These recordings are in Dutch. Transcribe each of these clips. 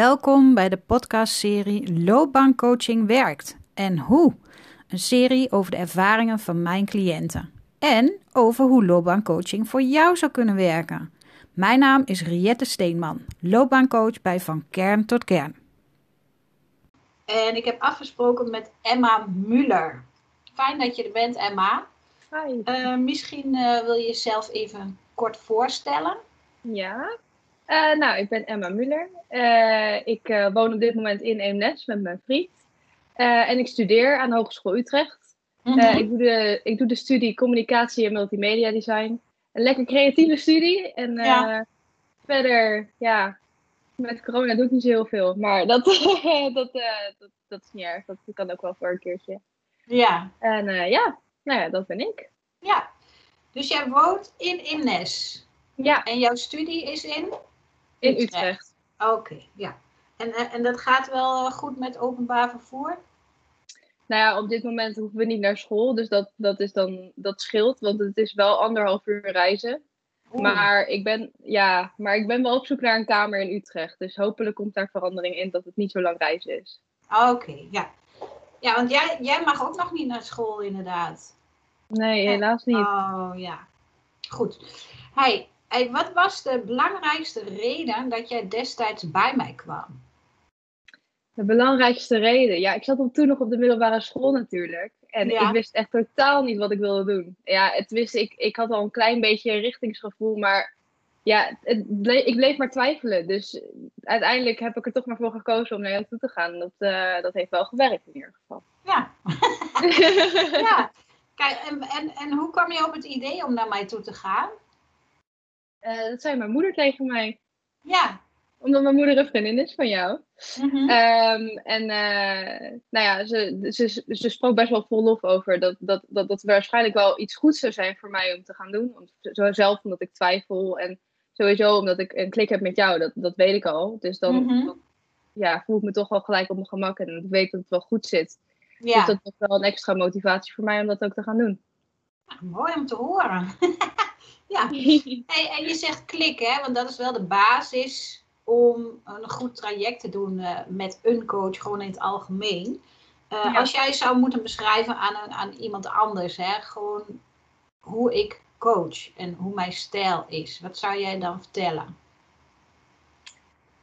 Welkom bij de podcastserie Loopbaancoaching werkt en hoe. Een serie over de ervaringen van mijn cliënten en over hoe loopbaancoaching voor jou zou kunnen werken. Mijn naam is Riette Steenman, loopbaancoach bij Van Kern tot Kern. En ik heb afgesproken met Emma Muller. Fijn dat je er bent, Emma. Hi. Uh, misschien uh, wil je jezelf even kort voorstellen. Ja, uh, nou, ik ben Emma Muller. ik woon op dit moment in Eemnes met mijn vriend. en ik studeer aan de Hogeschool Utrecht. Mm -hmm. ik, doe de, ik doe de studie Communicatie en Multimedia Design. Een lekker creatieve studie. En ja. verder, ja, met corona doe ik niet zo heel veel. Maar dat, dat, dat, dat is niet erg. Dat kan ook wel voor een keertje. Ja. En ja, nou ja, dat ben ik. Ja, dus jij woont in Imnes. Ja. En jouw studie is in? In Utrecht. Utrecht. Oké, okay, ja. En, en dat gaat wel goed met openbaar vervoer? Nou ja, op dit moment hoeven we niet naar school, dus dat, dat, is dan, dat scheelt, want het is wel anderhalf uur reizen. Maar ik, ben, ja, maar ik ben wel op zoek naar een kamer in Utrecht, dus hopelijk komt daar verandering in dat het niet zo lang reizen is. Oké, okay, ja. Ja, want jij, jij mag ook nog niet naar school inderdaad. Nee, helaas niet. Oh ja, goed. Hey, hey, wat was de belangrijkste reden dat jij destijds bij mij kwam? De belangrijkste reden? Ja, ik zat op toen nog op de middelbare school natuurlijk. En ja. ik wist echt totaal niet wat ik wilde doen. Ja, het wist, ik, ik had al een klein beetje een richtingsgevoel, maar ja, het bleef, ik bleef maar twijfelen. Dus uiteindelijk heb ik er toch maar voor gekozen om naar jou toe te gaan. Dat, uh, dat heeft wel gewerkt in ieder geval. Ja. ja. Kijk, en, en, en hoe kwam je op het idee om naar mij toe te gaan? Uh, dat zei mijn moeder tegen mij. Ja. Omdat mijn moeder een vriendin is van jou. Mm -hmm. um, en uh, nou ja, ze, ze, ze sprak best wel vol lof over dat dat, dat dat waarschijnlijk wel iets goeds zou zijn voor mij om te gaan doen. Zo zelf omdat ik twijfel en sowieso omdat ik een klik heb met jou, dat, dat weet ik al. Dus dan mm -hmm. ja, voel ik me toch wel gelijk op mijn gemak en ik weet dat het wel goed zit. Ja. Dus dat was wel een extra motivatie voor mij om dat ook te gaan doen. Mooi om te horen. ja, hey, en je zegt klik, hè? want dat is wel de basis om een goed traject te doen uh, met een coach, gewoon in het algemeen. Uh, ja. Als jij zou moeten beschrijven aan, een, aan iemand anders, hè? gewoon hoe ik coach en hoe mijn stijl is, wat zou jij dan vertellen?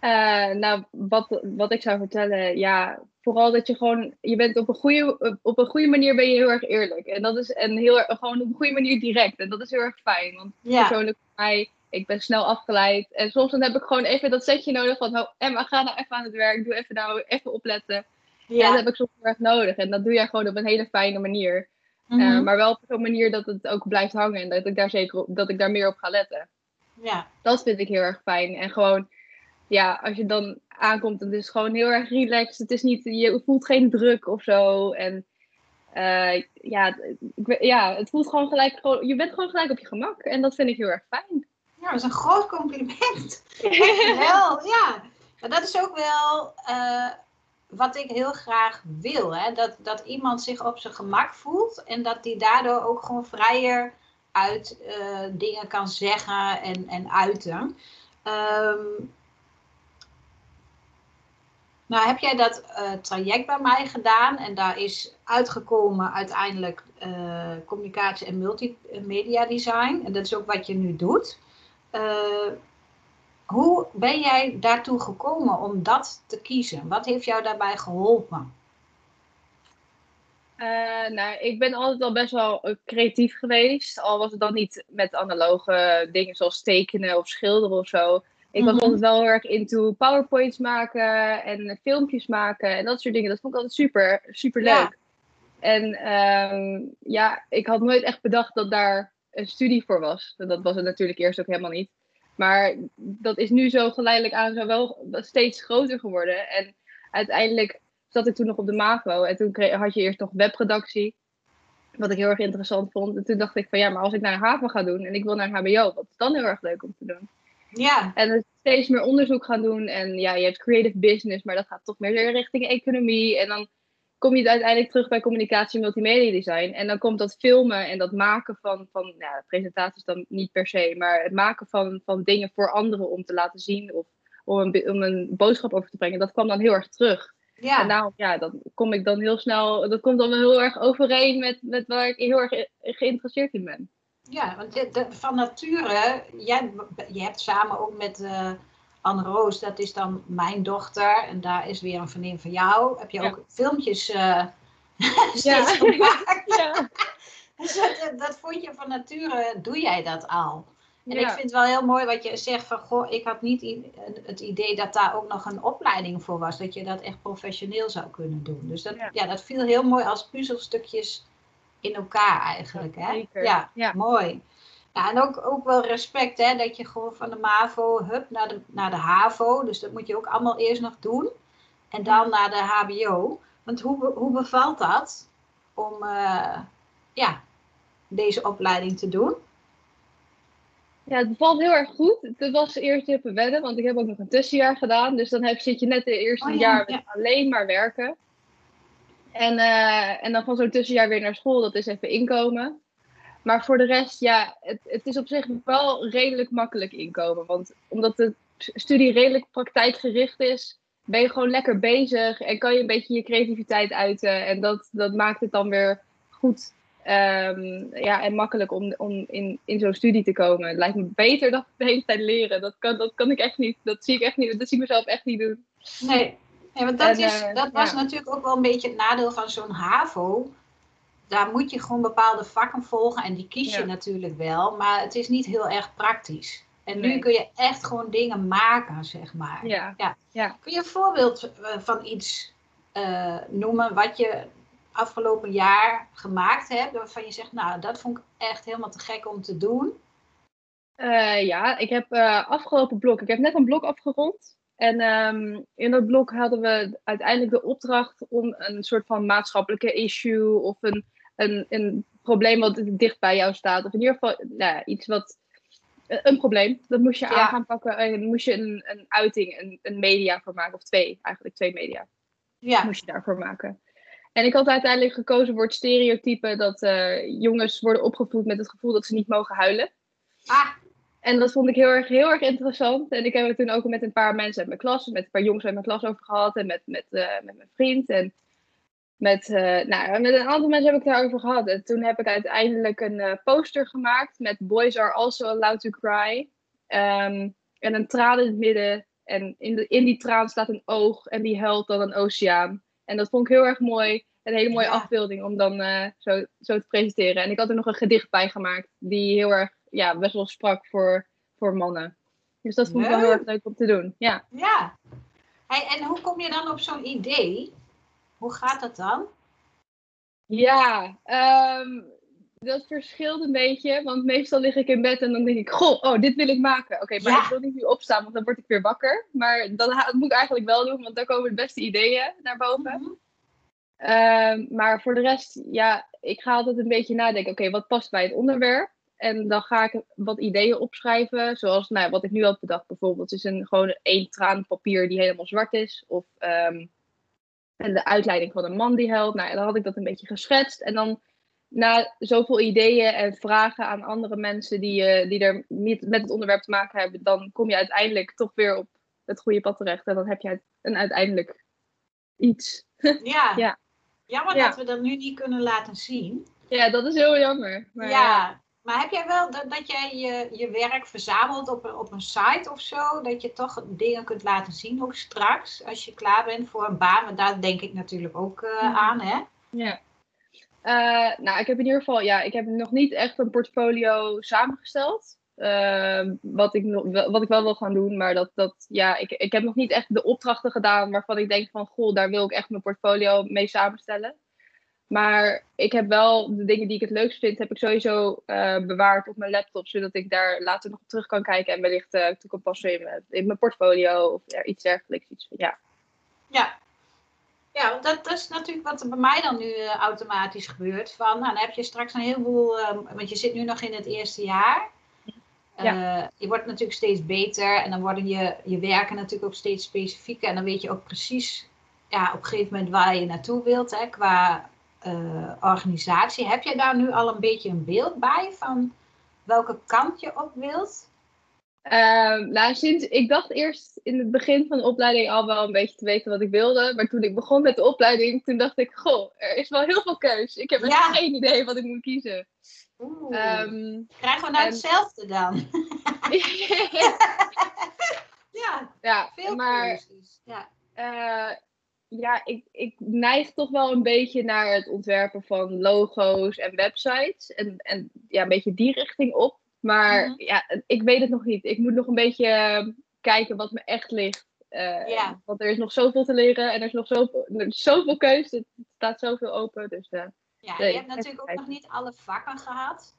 Uh, nou, wat, wat ik zou vertellen, ja, vooral dat je gewoon, je bent op een goede, op een goede manier ben je heel erg eerlijk. En dat is en heel gewoon op een goede manier direct. En dat is heel erg fijn. Want ja. persoonlijk voor mij, ik ben snel afgeleid. En soms dan heb ik gewoon even dat setje nodig van, oh, Emma, ga nou even aan het werk. Doe even nou, even opletten. Ja. En dat heb ik soms heel erg nodig. En dat doe jij gewoon op een hele fijne manier. Mm -hmm. uh, maar wel op zo'n manier dat het ook blijft hangen. En dat ik daar zeker op, dat ik daar meer op ga letten. Ja. Dat vind ik heel erg fijn. En gewoon ja, als je dan aankomt, dan is het gewoon heel erg relaxed. Het is niet, je voelt geen druk of zo. En uh, ja, ja, het voelt gewoon gelijk, gewoon, je bent gewoon gelijk op je gemak. En dat vind ik heel erg fijn. Ja, dat is een groot compliment. wel, ja. Maar dat is ook wel uh, wat ik heel graag wil. Hè? Dat, dat iemand zich op zijn gemak voelt. En dat die daardoor ook gewoon vrijer uit uh, dingen kan zeggen en, en uiten. Um, nou, heb jij dat uh, traject bij mij gedaan en daar is uitgekomen uiteindelijk uh, communicatie en multimedia design. En dat is ook wat je nu doet. Uh, hoe ben jij daartoe gekomen om dat te kiezen? Wat heeft jou daarbij geholpen? nou, ik ben altijd al best wel creatief geweest. Al was het dan niet met analoge dingen zoals tekenen of schilderen of zo. Ik was altijd wel heel erg into powerpoints maken en filmpjes maken en dat soort dingen. Dat vond ik altijd super, super leuk. Ja. En um, ja, ik had nooit echt bedacht dat daar een studie voor was. Dat was het natuurlijk eerst ook helemaal niet. Maar dat is nu zo geleidelijk aan zo wel steeds groter geworden. En uiteindelijk zat ik toen nog op de MAVO. En toen kreeg, had je eerst nog webredactie. Wat ik heel erg interessant vond. En toen dacht ik van ja, maar als ik naar een haven ga doen en ik wil naar een HBO, wat is dan heel erg leuk om te doen? Ja. En dus steeds meer onderzoek gaan doen. En ja, je hebt creative business, maar dat gaat toch meer richting economie. En dan kom je uiteindelijk terug bij communicatie en multimedia design. En dan komt dat filmen en dat maken van, van ja, presentaties dan niet per se, maar het maken van, van dingen voor anderen om te laten zien. Of om een, om een boodschap over te brengen, dat kwam dan heel erg terug. Ja. En daarom, ja, dan kom ik dan heel snel, dat komt dan wel heel erg overeen met, met waar ik heel erg geïnteresseerd in ben. Ja, want de, van nature, jij, je hebt samen ook met uh, Anne Roos, dat is dan mijn dochter, en daar is weer een vriendin van jou, heb je ook filmpjes uh, ja. gemaakt. ja. dus dat, dat vond je van nature, doe jij dat al? En ik vind het wel heel mooi wat je zegt van, goh, ik had niet het idee dat daar ook nog een opleiding voor was. Dat je dat echt professioneel zou kunnen doen. Dus dat, ja. dat viel heel mooi als puzzelstukjes in elkaar eigenlijk. Hè? Ja, ja, mooi. Ja, en ook, ook wel respect, hè, dat je gewoon van de MAVO hup, naar, de, naar de HAVO. Dus dat moet je ook allemaal eerst nog doen. En dan naar de HBO. Want hoe, hoe bevalt dat om uh, ja, deze opleiding te doen? Ja, het valt heel erg goed. Het was eerst even wedden, want ik heb ook nog een tussenjaar gedaan. Dus dan heb, zit je net in het eerste oh jaar met alleen maar werken. En, uh, en dan van zo'n tussenjaar weer naar school, dat is even inkomen. Maar voor de rest, ja, het, het is op zich wel redelijk makkelijk inkomen. Want omdat de studie redelijk praktijkgericht is, ben je gewoon lekker bezig en kan je een beetje je creativiteit uiten. En dat, dat maakt het dan weer goed Um, ja, en makkelijk om, om in, in zo'n studie te komen. Het lijkt me beter dan de hele tijd leren. Dat kan, dat kan ik echt niet. Dat zie ik echt niet. Dat zie ik mezelf echt niet doen. Nee, ja, want dat, is, uh, dat was natuurlijk ook wel een beetje het nadeel van zo'n HAVO. Daar moet je gewoon bepaalde vakken volgen en die kies je natuurlijk wel. Maar het is niet heel erg praktisch. En nu kun je echt gewoon dingen maken, zeg maar. Ja. Ja. Kun je een voorbeeld eh, van iets uh, noemen wat je afgelopen jaar gemaakt hebt, waarvan je zegt, nou, dat vond ik echt helemaal te gek om te doen? Uh, ja, ik heb uh, afgelopen blok, ik heb net een blok afgerond. En um, in dat blok hadden we uiteindelijk de opdracht om een soort van maatschappelijke issue of een, een, een probleem wat dicht bij jou staat. Of in ieder geval nou, iets wat. Een probleem, dat moest je aan gaan pakken. En moest je een, een uiting, een, een media voor maken, of twee, eigenlijk twee media. Ja. Moest je daarvoor maken. En ik had uiteindelijk gekozen voor het stereotype dat uh, jongens worden opgevoed met het gevoel dat ze niet mogen huilen. Ah. En dat vond ik heel erg, heel erg interessant. En ik heb het toen ook met een paar mensen uit mijn klas, met een paar jongens uit mijn klas over gehad. En met, met, uh, met mijn vriend. En met, uh, nou, met een aantal mensen heb ik daarover gehad. En toen heb ik uiteindelijk een poster gemaakt met Boys are also allowed to cry. Um, en een traan in het midden. En in, de, in die traan staat een oog en die huilt dan een oceaan. En dat vond ik heel erg mooi. Een hele mooie afbeelding om dan zo, zo te presenteren. En ik had er nog een gedicht bij gemaakt. Die heel erg, ja, best wel sprak voor, voor mannen. Dus dat vond ik wel heel erg leuk om te doen. Ja. Ja. Hey, en hoe kom je dan op zo'n idee? Hoe gaat dat dan? Ja, um, dat verschilt een beetje. Want meestal lig ik in bed en dan denk ik, goh, oh, dit wil ik maken. Oké, maar ik wil niet nu opstaan, want dan word ik weer wakker. Maar dat, dat, moet ik eigenlijk wel doen, want dan komen de beste ideeën naar boven. Mhm. Ehm, maar voor de rest, ja, ik ga altijd een beetje nadenken. Oké, wat past bij het onderwerp? En dan ga ik wat ideeën opschrijven. Zoals nou, wat ik nu had bedacht bijvoorbeeld. is een, gewoon één traan papier die helemaal zwart is. Of um, en de uitleiding van een man die helpt. Nou, dan had ik dat een beetje geschetst. En dan na zoveel ideeën en vragen aan andere mensen die, uh, die er niet met het onderwerp te maken hebben, dan kom je uiteindelijk toch weer op het goede pad terecht. En dan heb je een uiteindelijk iets. Ja. ja. Jammer dat we dat nu niet kunnen laten zien. Ja, dat is heel jammer. Maar, ja. Maar heb jij wel dat, dat jij je, je werk verzamelt op een, op een site of zo? Dat je toch dingen kunt laten zien ook straks als je klaar bent voor een baan? Want daar denk ik natuurlijk ook uh, aan, hè? Ja. Uh, nou, ik heb in ieder geval, ja, ik heb nog niet echt een portfolio samengesteld. Uh, wat, ik wat ik wel wil gaan doen, maar dat, dat, ja, ik, ik heb nog niet echt de opdrachten gedaan waarvan ik denk van, goh, daar wil ik echt mijn portfolio mee samenstellen. Maar ik heb wel de dingen die ik het leukst vind, heb ik sowieso uh, bewaard op mijn laptop, zodat ik daar later nog op terug kan kijken en wellicht uh, toe kan passen in mijn, in mijn portfolio of ja, iets dergelijks. Iets, ja. ja, ja, dat, is natuurlijk wat er bij mij dan nu uh, automatisch gebeurt. Van, nou, dan heb je straks een heleboel, uh, want je zit nu nog in het eerste jaar. Ja. Je wordt natuurlijk steeds beter en dan worden je, je werken natuurlijk ook steeds specifieker. En dan weet je ook precies ja, op een gegeven moment waar je naartoe wilt hè, qua eh, organisatie. Heb je daar nu al een beetje een beeld bij van welke kant je op wilt? Ehm, nou, sinds, ik dacht eerst in het begin van de opleiding al wel een beetje te weten wat ik wilde. Maar toen ik begon met de opleiding, toen dacht ik, goh, er is wel heel veel keus. Ik heb echt Ja. geen idee wat ik moet kiezen. Oeh. Ehm, Krijgen we nou en- hetzelfde dan? ja, ja, veel maar keuzes. Ja. eh, ja, ik, ik neig toch wel een beetje naar het ontwerpen van logo's en websites. En, en ja, een beetje die richting op. Maar Mhm. ja, ik weet het nog niet. Ik moet nog een beetje kijken wat me echt ligt. Eh. Want er is nog zoveel te leren en er is nog zoveel, er is zoveel keus. Het staat zoveel open. Dus eh, ja, Nee, je hebt natuurlijk ook kijken. nog niet alle vakken gehad.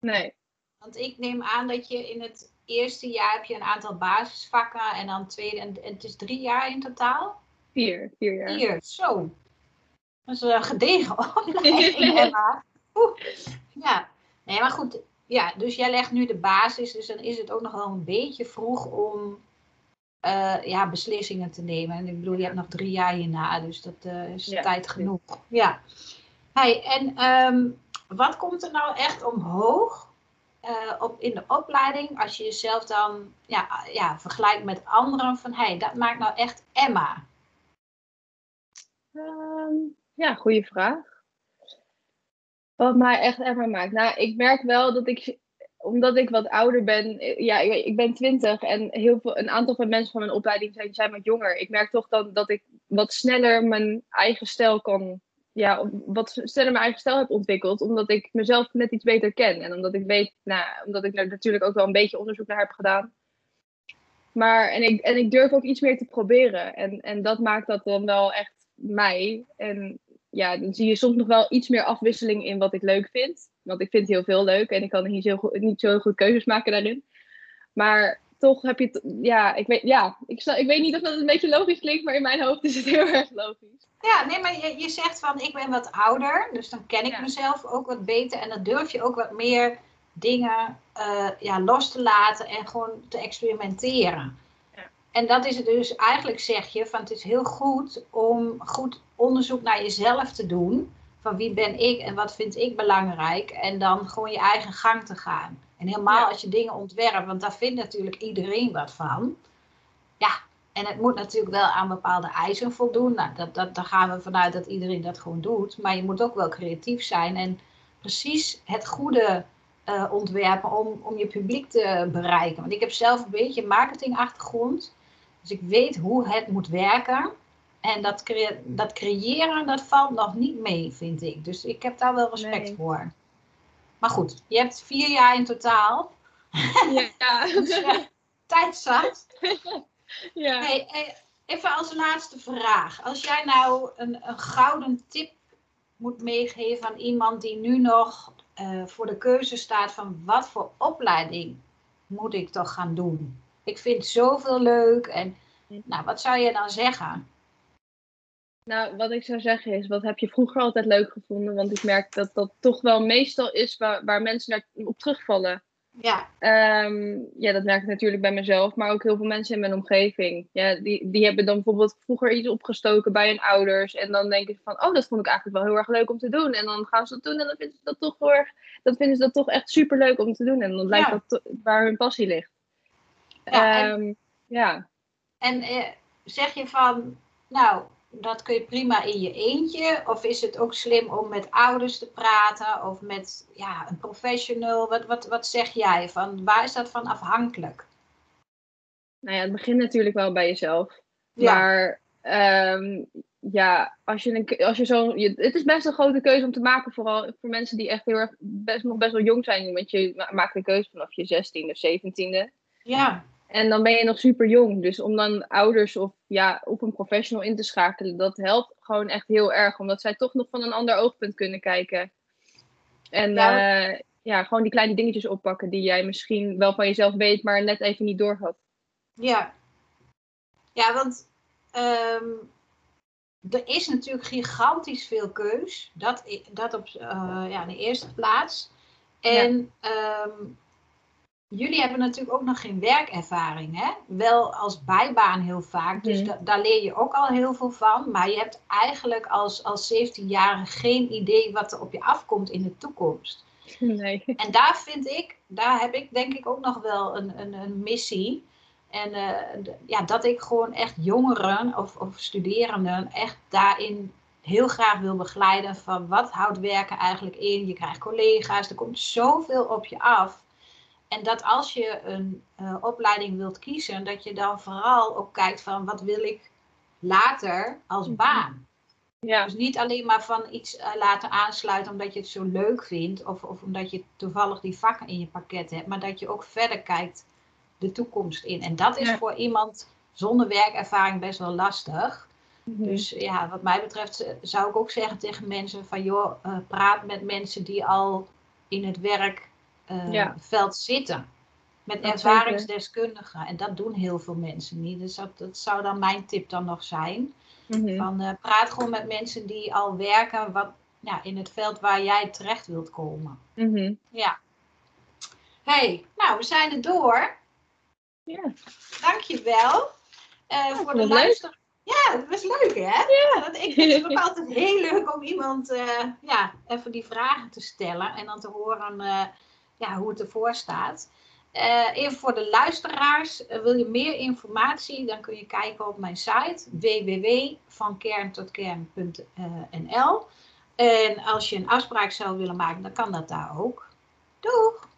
nee. Want ik neem aan dat je in het eerste jaar heb je een aantal basisvakken en dan tweede en, en het is drie jaar in totaal. Vier, vier jaar. Hier, zo. Dat is een gedegen opleiding, Emma. Oeh. Ja, nee, maar goed. Ja, dus jij legt nu de basis, dus dan is het ook nog wel een beetje vroeg om eh, ja, beslissingen te nemen. En ik bedoel, je hebt nog drie jaar hierna, dus dat eh, is Ja, tijd genoeg. Ja. Hey, en ehm, wat komt er nou echt omhoog eh, op, in de opleiding als je jezelf dan ja, ja, vergelijkt met anderen van hey, dat maakt nou echt Emma. Ehm, ja, goede vraag. Wat mij echt ervan maakt. Nou, ik merk wel dat ik, omdat ik wat ouder ben, eh, ja, ik, ben twintig en heel veel, een aantal van mensen van mijn opleiding zijn, zijn wat jonger. Ik merk toch dan dat ik wat sneller mijn eigen stijl kan, ja, wat sneller mijn eigen stijl heb ontwikkeld, omdat ik mezelf net iets beter ken. En omdat ik weet, nou, omdat ik er natuurlijk ook wel een beetje onderzoek naar heb gedaan. Maar, en ik, en ik durf ook iets meer te proberen. En, en dat maakt dat dan wel echt mij. En ja, dan zie je soms nog wel iets meer afwisseling in wat ik leuk vind. Want ik vind heel veel leuk en ik kan niet zo goed, niet zo goed keuzes maken daarin. Maar toch heb je, ja, ik weet, ja, ik, ik weet niet of dat een beetje logisch klinkt, maar in mijn hoofd is het heel erg logisch. Ja, nee, maar je, je zegt van ik ben wat ouder, dus dan ken ik Ja. mezelf ook wat beter. En dan durf je ook wat meer dingen eh, ja, los te laten en gewoon te experimenteren. En dat is het dus eigenlijk zeg je van het is heel goed om goed onderzoek naar jezelf te doen. Van wie ben ik en wat vind ik belangrijk. En dan gewoon je eigen gang te gaan. En helemaal Ja. als je dingen ontwerpt, want daar vindt natuurlijk iedereen wat van. Ja, en het moet natuurlijk wel aan bepaalde eisen voldoen. Nou, dat, dat, daar gaan we vanuit dat iedereen dat gewoon doet. Maar je moet ook wel creatief zijn en precies het goede eh, ontwerpen om, om je publiek te bereiken. Want ik heb zelf een beetje een marketingachtergrond. Dus ik weet hoe het moet werken. En dat, dat creëren, dat valt nog niet mee, vind ik. Dus ik heb daar wel respect Nee. voor. Maar goed, je hebt vier jaar in totaal. Ja. Dus ja, tijd zat. ja. Hey, eh, even als laatste vraag. Als jij nou een, een gouden tip moet meegeven aan iemand die nu nog eh, voor de keuze staat van wat voor opleiding moet ik toch gaan doen? Ik vind zoveel leuk en nou, wat zou je dan zeggen? Nou, wat ik zou zeggen is, wat heb je vroeger altijd leuk gevonden? Want ik merk dat dat toch wel meestal is waar, waar mensen naar op terugvallen. Ja, Ehm, ja, dat merk ik natuurlijk bij mezelf, maar ook heel veel mensen in mijn omgeving. Ja, die, die hebben dan bijvoorbeeld vroeger iets opgestoken bij hun ouders. En dan denken ze van, oh, dat vond ik eigenlijk wel heel erg leuk om te doen. En dan gaan ze dat doen en dan vinden ze dat toch heel erg, dan vinden ze dat toch echt super leuk om te doen. En dan lijkt Ja. dat waar hun passie ligt. Ja, en- Ehm, ja. en eh, zeg je van, nou, dat kun je prima in je eentje? Of is het ook slim om met ouders te praten of met ja, een professional? Wat, wat, wat zeg jij? Van, waar is dat van afhankelijk? Nou ja, het begint natuurlijk wel bij jezelf. Ja. Maar ehm, ja, als je, een, als je zo. Je, het is best een grote keuze om te maken, vooral voor mensen die echt heel erg best, nog best wel jong zijn. Want je ma- maakt een keuze vanaf je 16e of 17e. Ja, En dan ben je nog super jong. Dus om dan ouders of ja, op een professional in te schakelen, dat helpt gewoon echt heel erg. Omdat zij toch nog van een ander oogpunt kunnen kijken. En Ja, ja, ja gewoon die kleine dingetjes oppakken die jij misschien wel van jezelf weet, maar net even niet doorhad. ja. Ja, want ehm, er is natuurlijk gigantisch veel keus. Dat, dat op eh, ja, de eerste plaats. En ehm, jullie hebben natuurlijk ook nog geen werkervaring, hè? Wel als bijbaan heel vaak, dus Mhm. da- daar leer je ook al heel veel van. Maar je hebt eigenlijk als, als 17-jarige geen idee wat er op je afkomt in de toekomst. Nee. En daar vind ik, daar heb ik denk ik ook nog wel een, een, een missie. En eh, ja, dat ik gewoon echt jongeren of, of studerenden echt daarin heel graag wil begeleiden. Van wat houdt werken eigenlijk in? Je krijgt collega's, er komt zoveel op je af. En dat als je een eh, opleiding wilt kiezen, dat je dan vooral ook kijkt van wat wil ik later als Mhm. baan. Ja. Dus niet alleen maar van iets eh, laten aansluiten omdat je het zo leuk vindt of, of omdat je toevallig die vakken in je pakket hebt, maar dat je ook verder kijkt de toekomst in. En dat is Ja. voor iemand zonder werkervaring best wel lastig. Mhm. Dus ja, wat mij betreft eh, zou ik ook zeggen tegen mensen van joh, praat met mensen die al in het Ja. veld zitten. Met Dat ervaringsdeskundigen. En dat doen heel veel mensen niet. Dus dat, dat zou dan mijn tip dan nog zijn. Mhm. Van, eh, praat gewoon met mensen die al werken wat, ja, in het veld waar jij terecht wilt komen. Mhm. Ja. hey, nou, we zijn er door. Ja. Dankjewel. eh voor vond de luister. Ja, dat was leuk hè? Ja. dat, ik vind het ook altijd heel leuk om iemand ja, even die vragen te stellen en dan te horen ja, hoe het ervoor staat. Eh, even voor de luisteraars, eh, wil je meer informatie, dan kun je kijken op mijn site www.vankerntotKern.nl En als je een afspraak zou willen maken, dan kan dat daar ook. Doeg!